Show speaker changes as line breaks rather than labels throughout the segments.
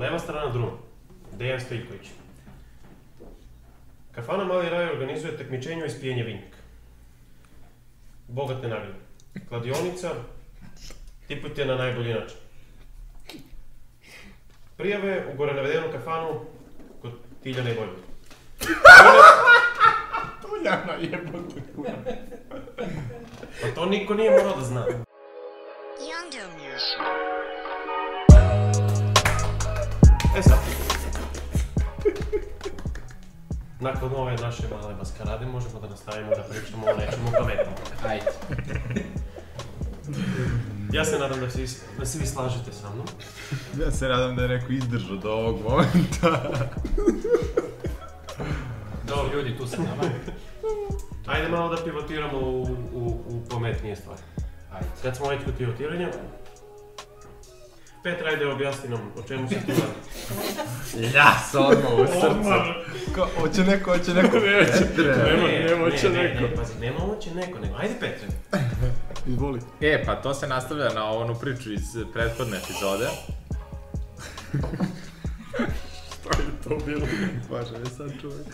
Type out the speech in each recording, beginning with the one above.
Leva strana druma, Dejan Stojković. Kafana Mali Raj organizuje takmičenje iz ispijenje vinjaka. Bogatne nagrade. Kladionica, tipujte na najbolji način. Prijave u gore navedenu kafanu kod Tiljana i Vojvodina.
Tuljana jebote.
Pa to niko nije morao da zna. nakon ove naše male maskarade možemo da nastavimo da pričamo o nečemu pametnom. Hajde. Ja se nadam da se, da se vi slažete sa mnom.
Ja se nadam da je neko izdržao do ovog momenta.
Dobro, ljudi, tu sam nama. Ajde malo da pivotiramo u, u, u pametnije stvari. Ajde. Kad smo već u pivotiranju, Petra, ajde
objasni nam
o čemu se
tu radi. Ljas, odmah u srcu.
Ko, hoće neko, hoće neko.
Neće,
Petre. Nema, nema, hoće ne, neko.
Ne, ne, pazi, nema hoće
neko,
nego
ajde Petre.
Izvoli.
E, pa to se nastavlja na onu priču iz prethodne epizode.
Šta je to bilo?
Bože, je sad čovjek.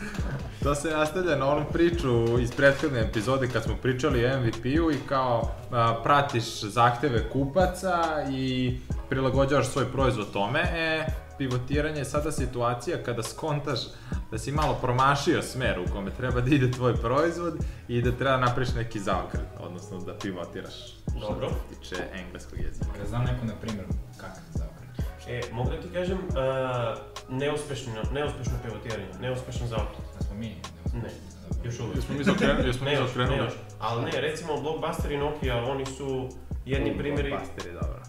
To se nastavlja na onu priču iz prethodne epizode kad smo pričali o MVP-u i kao a, pratiš zahteve kupaca i prilagođavaš svoj proizvod tome, e, pivotiranje je sada situacija kada skontaš da si malo promašio smer u kome treba da ide tvoj proizvod i da treba da napriš neki zaokret, odnosno da pivotiraš. Dobro. Što se tiče engleskog jezika. Da
znam neko, na primjer, kakav zaokret. E, mogu da ti kažem, uh, neuspešno, neuspešno pivotiranje, neuspešan zaokret. Da smo mi neuspešni. Ne. Još
uvijek.
Jesmo mi
zaokrenuli?
Jesmo mi zaokrenuli? Ali ne, recimo Blockbuster i Nokia, oni su jedni primjeri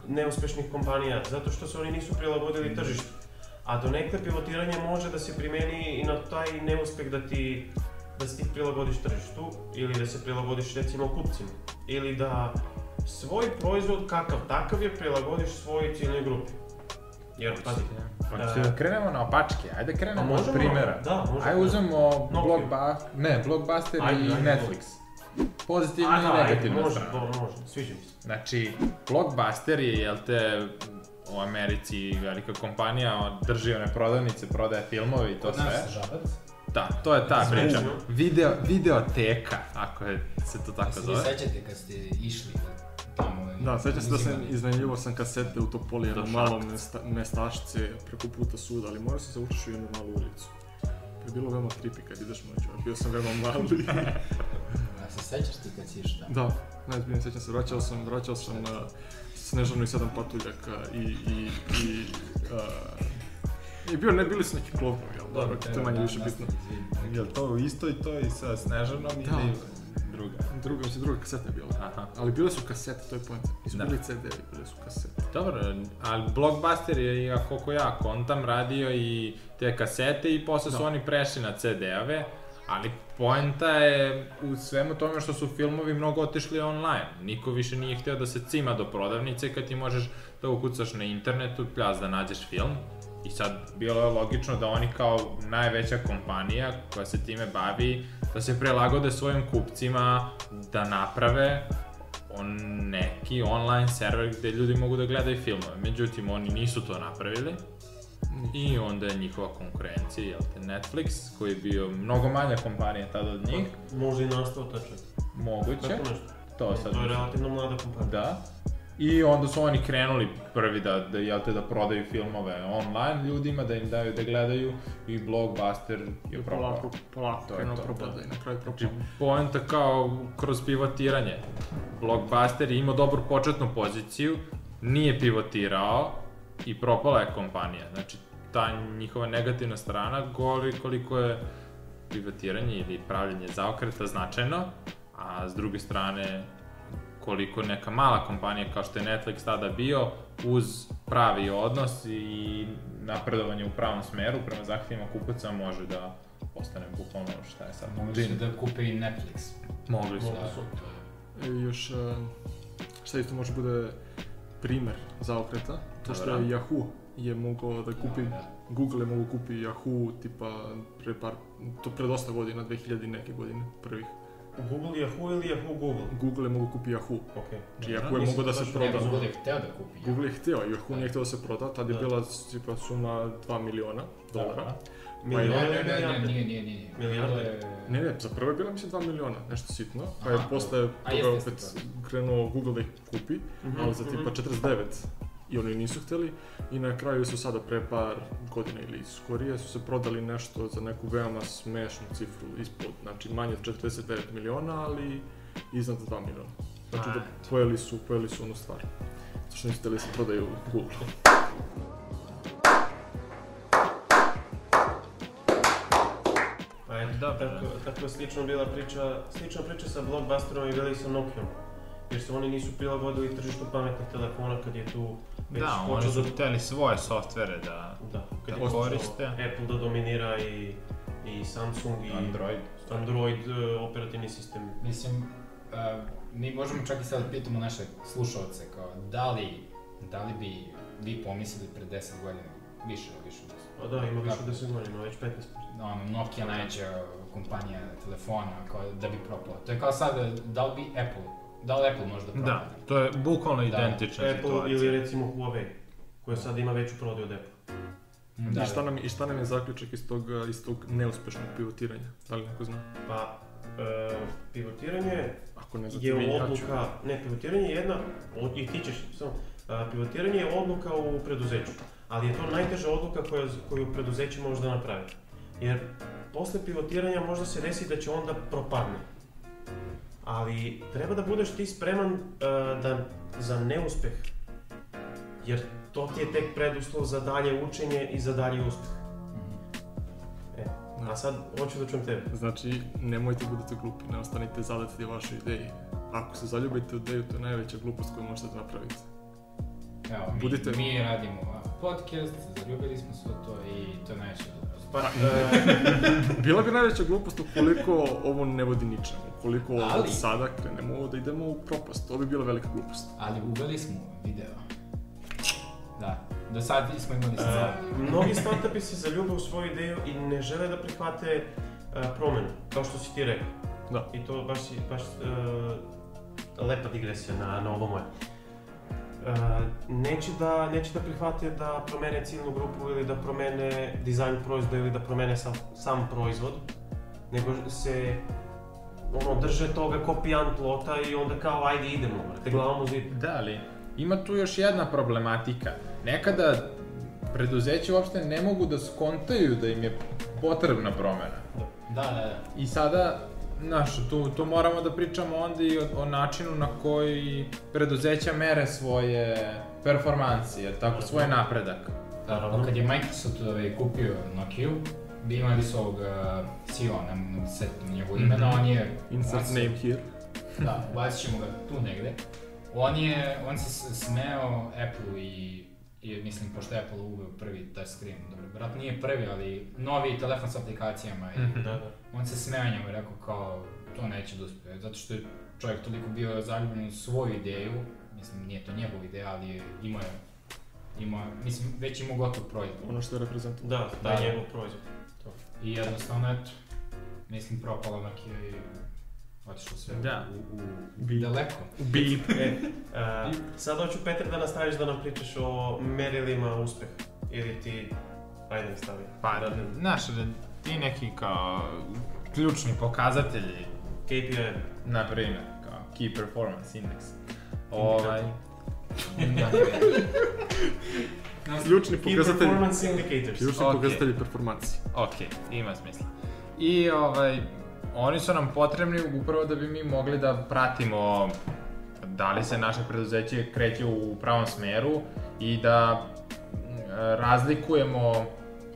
neuspešnih kompanija, zato što se oni nisu prilagodili mm. tržištu. A do nekle pivotiranje može da se primeni i na taj neuspeh da ti da se ti prilagodiš tržištu ili da se prilagodiš recimo kupcima ili da svoj proizvod kakav takav je prilagodiš svojoj ciljnoj grupi. Jer, pazi,
Hoće da krenemo na opačke, ajde pa krenemo od primjera. Da, možemo. Ajde uzmemo Blockbuster, ne, Blockbuster i ajde, Netflix. Pozitivno A, i da, da negativno. Može,
dobro, može, može,
sviđa mi
se.
Znači, Blockbuster je, jel te, u Americi velika kompanija, drži one prodavnice, prodaje filmove i to sve.
Nas žabac.
Da, to je ta priča. Video, videoteka, ako je, se to tako zove.
Se sećate kad ste išli
da, tamo? Ovaj, da, sećam se da sam iznajmljivo sam kasete u Topoli, jedno malo mesta, mestašce preko puta suda, ali morao sam se učiš u jednu malu ulicu. To je bilo veoma tripi kad ideš noću, bio sam veoma mali.
se sećaš ti kad si
išao? Da, najzbiljnije sećam
se,
vraćao sam, vraćao sam na uh, Snežanu i sedam patuljaka i, i, i uh, I bio, ne bili su neki klopovi, jel? Dobro, da, to je manje da, više bitno.
Jel to isto i to i sa Snežanom da.
ili druga?
Druga, mislim, druga kaseta je bila.
Aha.
Ali bile su kasete, to je pojenta. Nisu da. bili cd bile su kasete.
Dobro, ali Blockbuster je, koliko ja kontam, radio i te kasete i posle da. su oni prešli na CD-ave. Ali poenta je u svemu tome što su filmovi mnogo otišli online. Niko više nije hteo da se cima do prodavnice kad ti možeš da ukucaš na internetu, pljas da nađeš film. I sad bilo je logično da oni kao najveća kompanija koja se time bavi, da se prelagode svojim kupcima, da naprave on neki online server gde ljudi mogu da gledaju filmove. Međutim, oni nisu to napravili I onda je njihova konkurencija, jel te, Netflix, koji je bio mnogo manja kompanija tada od njih.
Pa, Može i nastao tačno.
Moguće. Tako
nešto. To, sad to je relativno mlada kompanija.
Da. I onda su oni krenuli prvi da, da, jel te, da prodaju filmove online ljudima, da im daju da gledaju i Blockbuster je
propao. Polako, polako to krenuo propada i na kraju
propao. Znači, poenta kao kroz pivotiranje. Blockbuster je imao dobru početnu poziciju, nije pivotirao, i propala je kompanija. Znači, ta njihova negativna strana govori koliko je privatiranje ili pravljanje zaokreta značajno, a s druge strane koliko neka mala kompanija kao što je Netflix tada bio uz pravi odnos i napredovanje u pravom smeru prema zahtjevima kupaca može da postane bukvalno šta je sad.
Mogli su da kupe i Netflix.
Mogli su, da. E,
još, e, šta isto može bude primer zaokreta, To što je Yahoo je mogao da kupi, da, da. Google je mogao kupi Yahoo tipa pre par, to pre dosta godina, 2000 neke godine prvih.
Google Yahoo ili Yahoo Google?
Google je mogao kupi Yahoo. Okay. Znači da, Yahoo je mogao da se proda. Google
je hteo da kupi. Google je
hteo, Yahoo nije hteo da se proda, tad je bila tipa suma 2 miliona dolara. Pa Milijarda
ne, ne, ne,
ne, ne, Milijarda je... Ne, ne, za prvo je bila mislim 2 miliona, nešto sitno, pa je posle toga opet krenuo Google da ih kupi, mhm, ali za tipa 49 mhm i oni nisu hteli i na kraju su sada pre par godina ili skorije su se prodali nešto za neku veoma smešnu cifru ispod, znači manje od 49 miliona, ali iznad 2 miliona. Znači da pojeli su, pojeli su onu stvar. Zato što nisu hteli da se prodaju Google. Pa da, tako,
tako slično bila priča, slična priča sa Blockbusterom i Velisom Nokijom jer se oni nisu prilagodili tržištu pametnih telefona kad je tu
već da, oni su da... hteli svoje softvere da, da, kad da koriste. Apple
da dominira i, i Samsung i Android, Android e, operativni sistem. Mislim, uh, mi možemo čak i sad da pitamo naše slušalce kao da li, da li bi vi pomislili pre 10 godina više, više
od 10. Pa da, ima više od 10 godina, već 15. Da, ono,
Nokia najveća kompanija telefona kao da bi propala. To je kao sad, da li bi Apple Da li Apple možda
prodaje? Da, to je bukvalno da. identična da, Apple situacija.
ili recimo Huawei, koja da. sad ima veću prodaju od Apple.
Da, da, I, šta nam, I šta nam je zaključak iz tog, eh, iz tog neuspešnog pivotiranja? Da li neko zna?
Pa, e, pivotiranje Ako ne je odluka... Ne, pivotiranje je jedna... Od, I ti ćeš, samo... A, eh, pivotiranje je odluka u preduzeću. Ali je to najteža odluka koja, koju preduzeće može da napravi. Jer posle pivotiranja možda se desi da će onda propadne ali treba da budeš ti spreman uh, da, za neuspeh, jer to ti je tek preduslov za dalje učenje i za dalje uspeh. E, a da. sad hoću da čujem tebe.
Znači, nemojte da budete glupi, ne ostanite zadati vaše ideje. Ako se zaljubite u ideju, to je najveća glupost koju možete da napravite.
Evo, mi, Budite... mi radimo podcast, zaljubili smo se u to i to je najveća glupost Pa,
pa, e, bila bi najveća glupost ukoliko ovo ne vodi ničemu, ukoliko ali, od sada krenemo da idemo u propast, to bi bila velika glupost.
Ali uveli smo video. Da, do sad smo imali sa e, Mnogi startupi se zaljube u svoju ideju i ne žele da prihvate uh, promenu, kao što si ti rekao.
Da.
I to baš, baš uh, lepa digresija na, na ovo moje. Uh, neće da, neće da prihvate da promene ciljnu grupu ili da promene dizajn proizvoda ili da promene sam, sam proizvod, nego se ono, drže toga copy and plota i onda kao ajde idemo, vrte glavom u zid.
Da, ali ima tu još jedna problematika. Nekada preduzeće uopšte ne mogu da skontaju da im je potrebna promena.
Da. da, da, da.
I sada Znaš, tu, tu moramo da pričamo onda i o, o načinu na koji preduzeća mere svoje performansi, jer tako svoj napredak. Naravno,
kad je Microsoft ovaj, kupio Nokia, bi imali su ovog uh, eh, CEO, ne mogu se njegovo ime, mm -hmm. on
je... Insert name here.
da, ubacit ćemo ga tu negde. On je, on se smeo Apple i, i mislim, pošto je Apple uveo prvi touchscreen, dobro, brat nije prvi, ali novi telefon sa aplikacijama i mm -hmm, da, da. on se smeo njemu i rekao kao, to neće da uspe, zato što je čovjek toliko bio zaljubljen u svoju ideju, mislim, nije to njegov ideja, ali ima je, ima, mislim, već ima gotov proizvod.
Ono što je reprezentativno. Da,
da, da, njegov proizvod. To. I jednostavno, eto, mislim, propala na je i otišlo sve da. u, u,
Beep. daleko.
Bip. e, a, sad hoću, Petar, da nastaviš da nam pričaš o merilima uspeha. Ili ti, ajde stavi.
Pa, da, znaš, da ti neki kao ključni pokazatelji
KPI.
Na primer, kao Key Performance Index Ovaj... Ključni pokazatelji. Performance
indicators. Ključni
okay. pokazatelji performansi. Ok,
ima smisla. I ovaj, oni su nam potrebni upravo da bi mi mogli da pratimo da li se naše preduzeće kreće u pravom smeru i da razlikujemo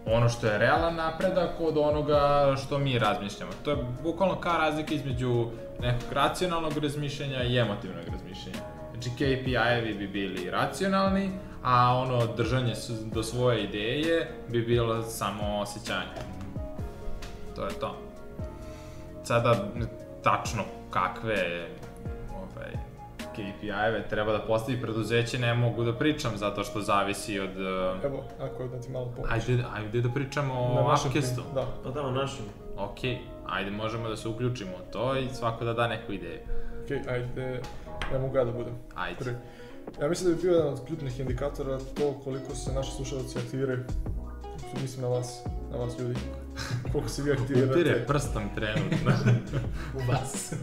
ono što je realan napredak od onoga što mi razmišljamo. To je bukvalno kao razlika između nekog racionalnog razmišljanja i emotivnog razmišljanja Znači KPI-evi bi bili racionalni, a ono držanje do svoje ideje bi bilo samo osjećanje. To je to. Sada tačno kakve ovaj, KPI-eve treba da postavi preduzeće, ne mogu da pričam, zato što zavisi od...
E, Evo, ako da ti malo pomoći.
Ajde, ajde da pričamo o Upcastu.
Da. Pa da, o našem.
Ok, ajde, možemo da se uključimo u to i svako da da neku ideju.
Ok, ajde, Ja mogu ja da budem. Ajde. Prvi. Ja mislim da bi bio jedan od ključnih indikatora to koliko se naši slušalci aktiviraju. Mislim na vas, na vas ljudi. Koliko se vi aktivirate.
Upire prstom trenutno. U vas.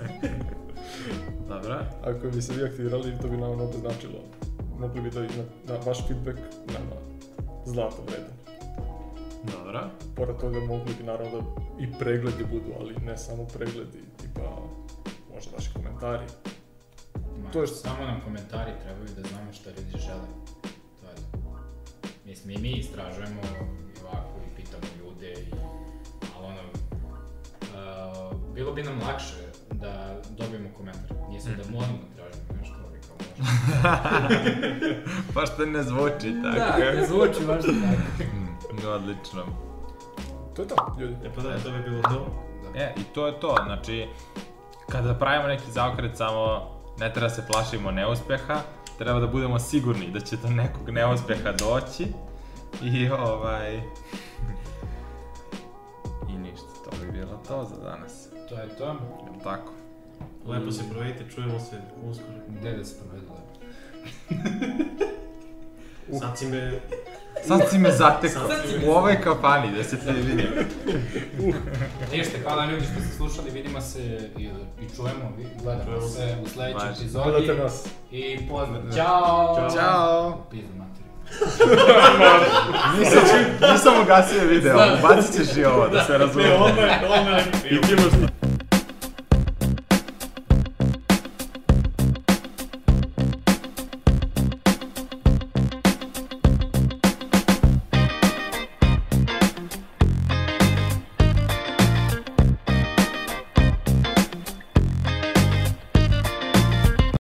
Dobro.
Ako bi se vi aktivirali, to bi nam mnogo značilo. Mogli bi da, da vaš feedback nama zlato vredan.
Dobro.
Pored toga mogli bi naravno da i pregledi budu, ali ne samo pregledi, tipa možda vaši komentari,
to što... Samo nam komentari trebaju da znamo šta ljudi žele. To je. Mislim, i mi istražujemo i ovako i pitamo ljude, i, ali ono, uh, bilo bi nam lakše da dobijemo komentar. Nisam da hm. molimo da tražimo nešto, ali
kao možda. pa što ne zvuči da,
tako. Da, ne zvuči baš tako.
Hm, no, odlično.
To je to, ljudi. E pa da, e. to bi bilo to. Da. E, i
to je to, znači, kada pravimo neki zaokret samo ne treba da se plašimo neuspeha, treba da budemo sigurni da će do nekog neuspeha doći i ovaj... I ništa, to bi bilo to za danas.
To je to.
tako?
Lepo se provedite, čujemo se uskoro.
Gde da se provedite
lepo? Sad si me
Sad si me zatekao, u ovoj kafani,
da
se te vidim. Ništa, hvala
ljudi što ste slušali, vidimo se i, i čujemo, gledamo se u sledećoj epizodi. Gledate nas. I pozdrav.
Ćao! Ćao! Pizdu materiju. nisam, nisam ugasio video, da. bacit ćeš i ovo, da se da. razumemo. Ne, ono je, ono je. I ti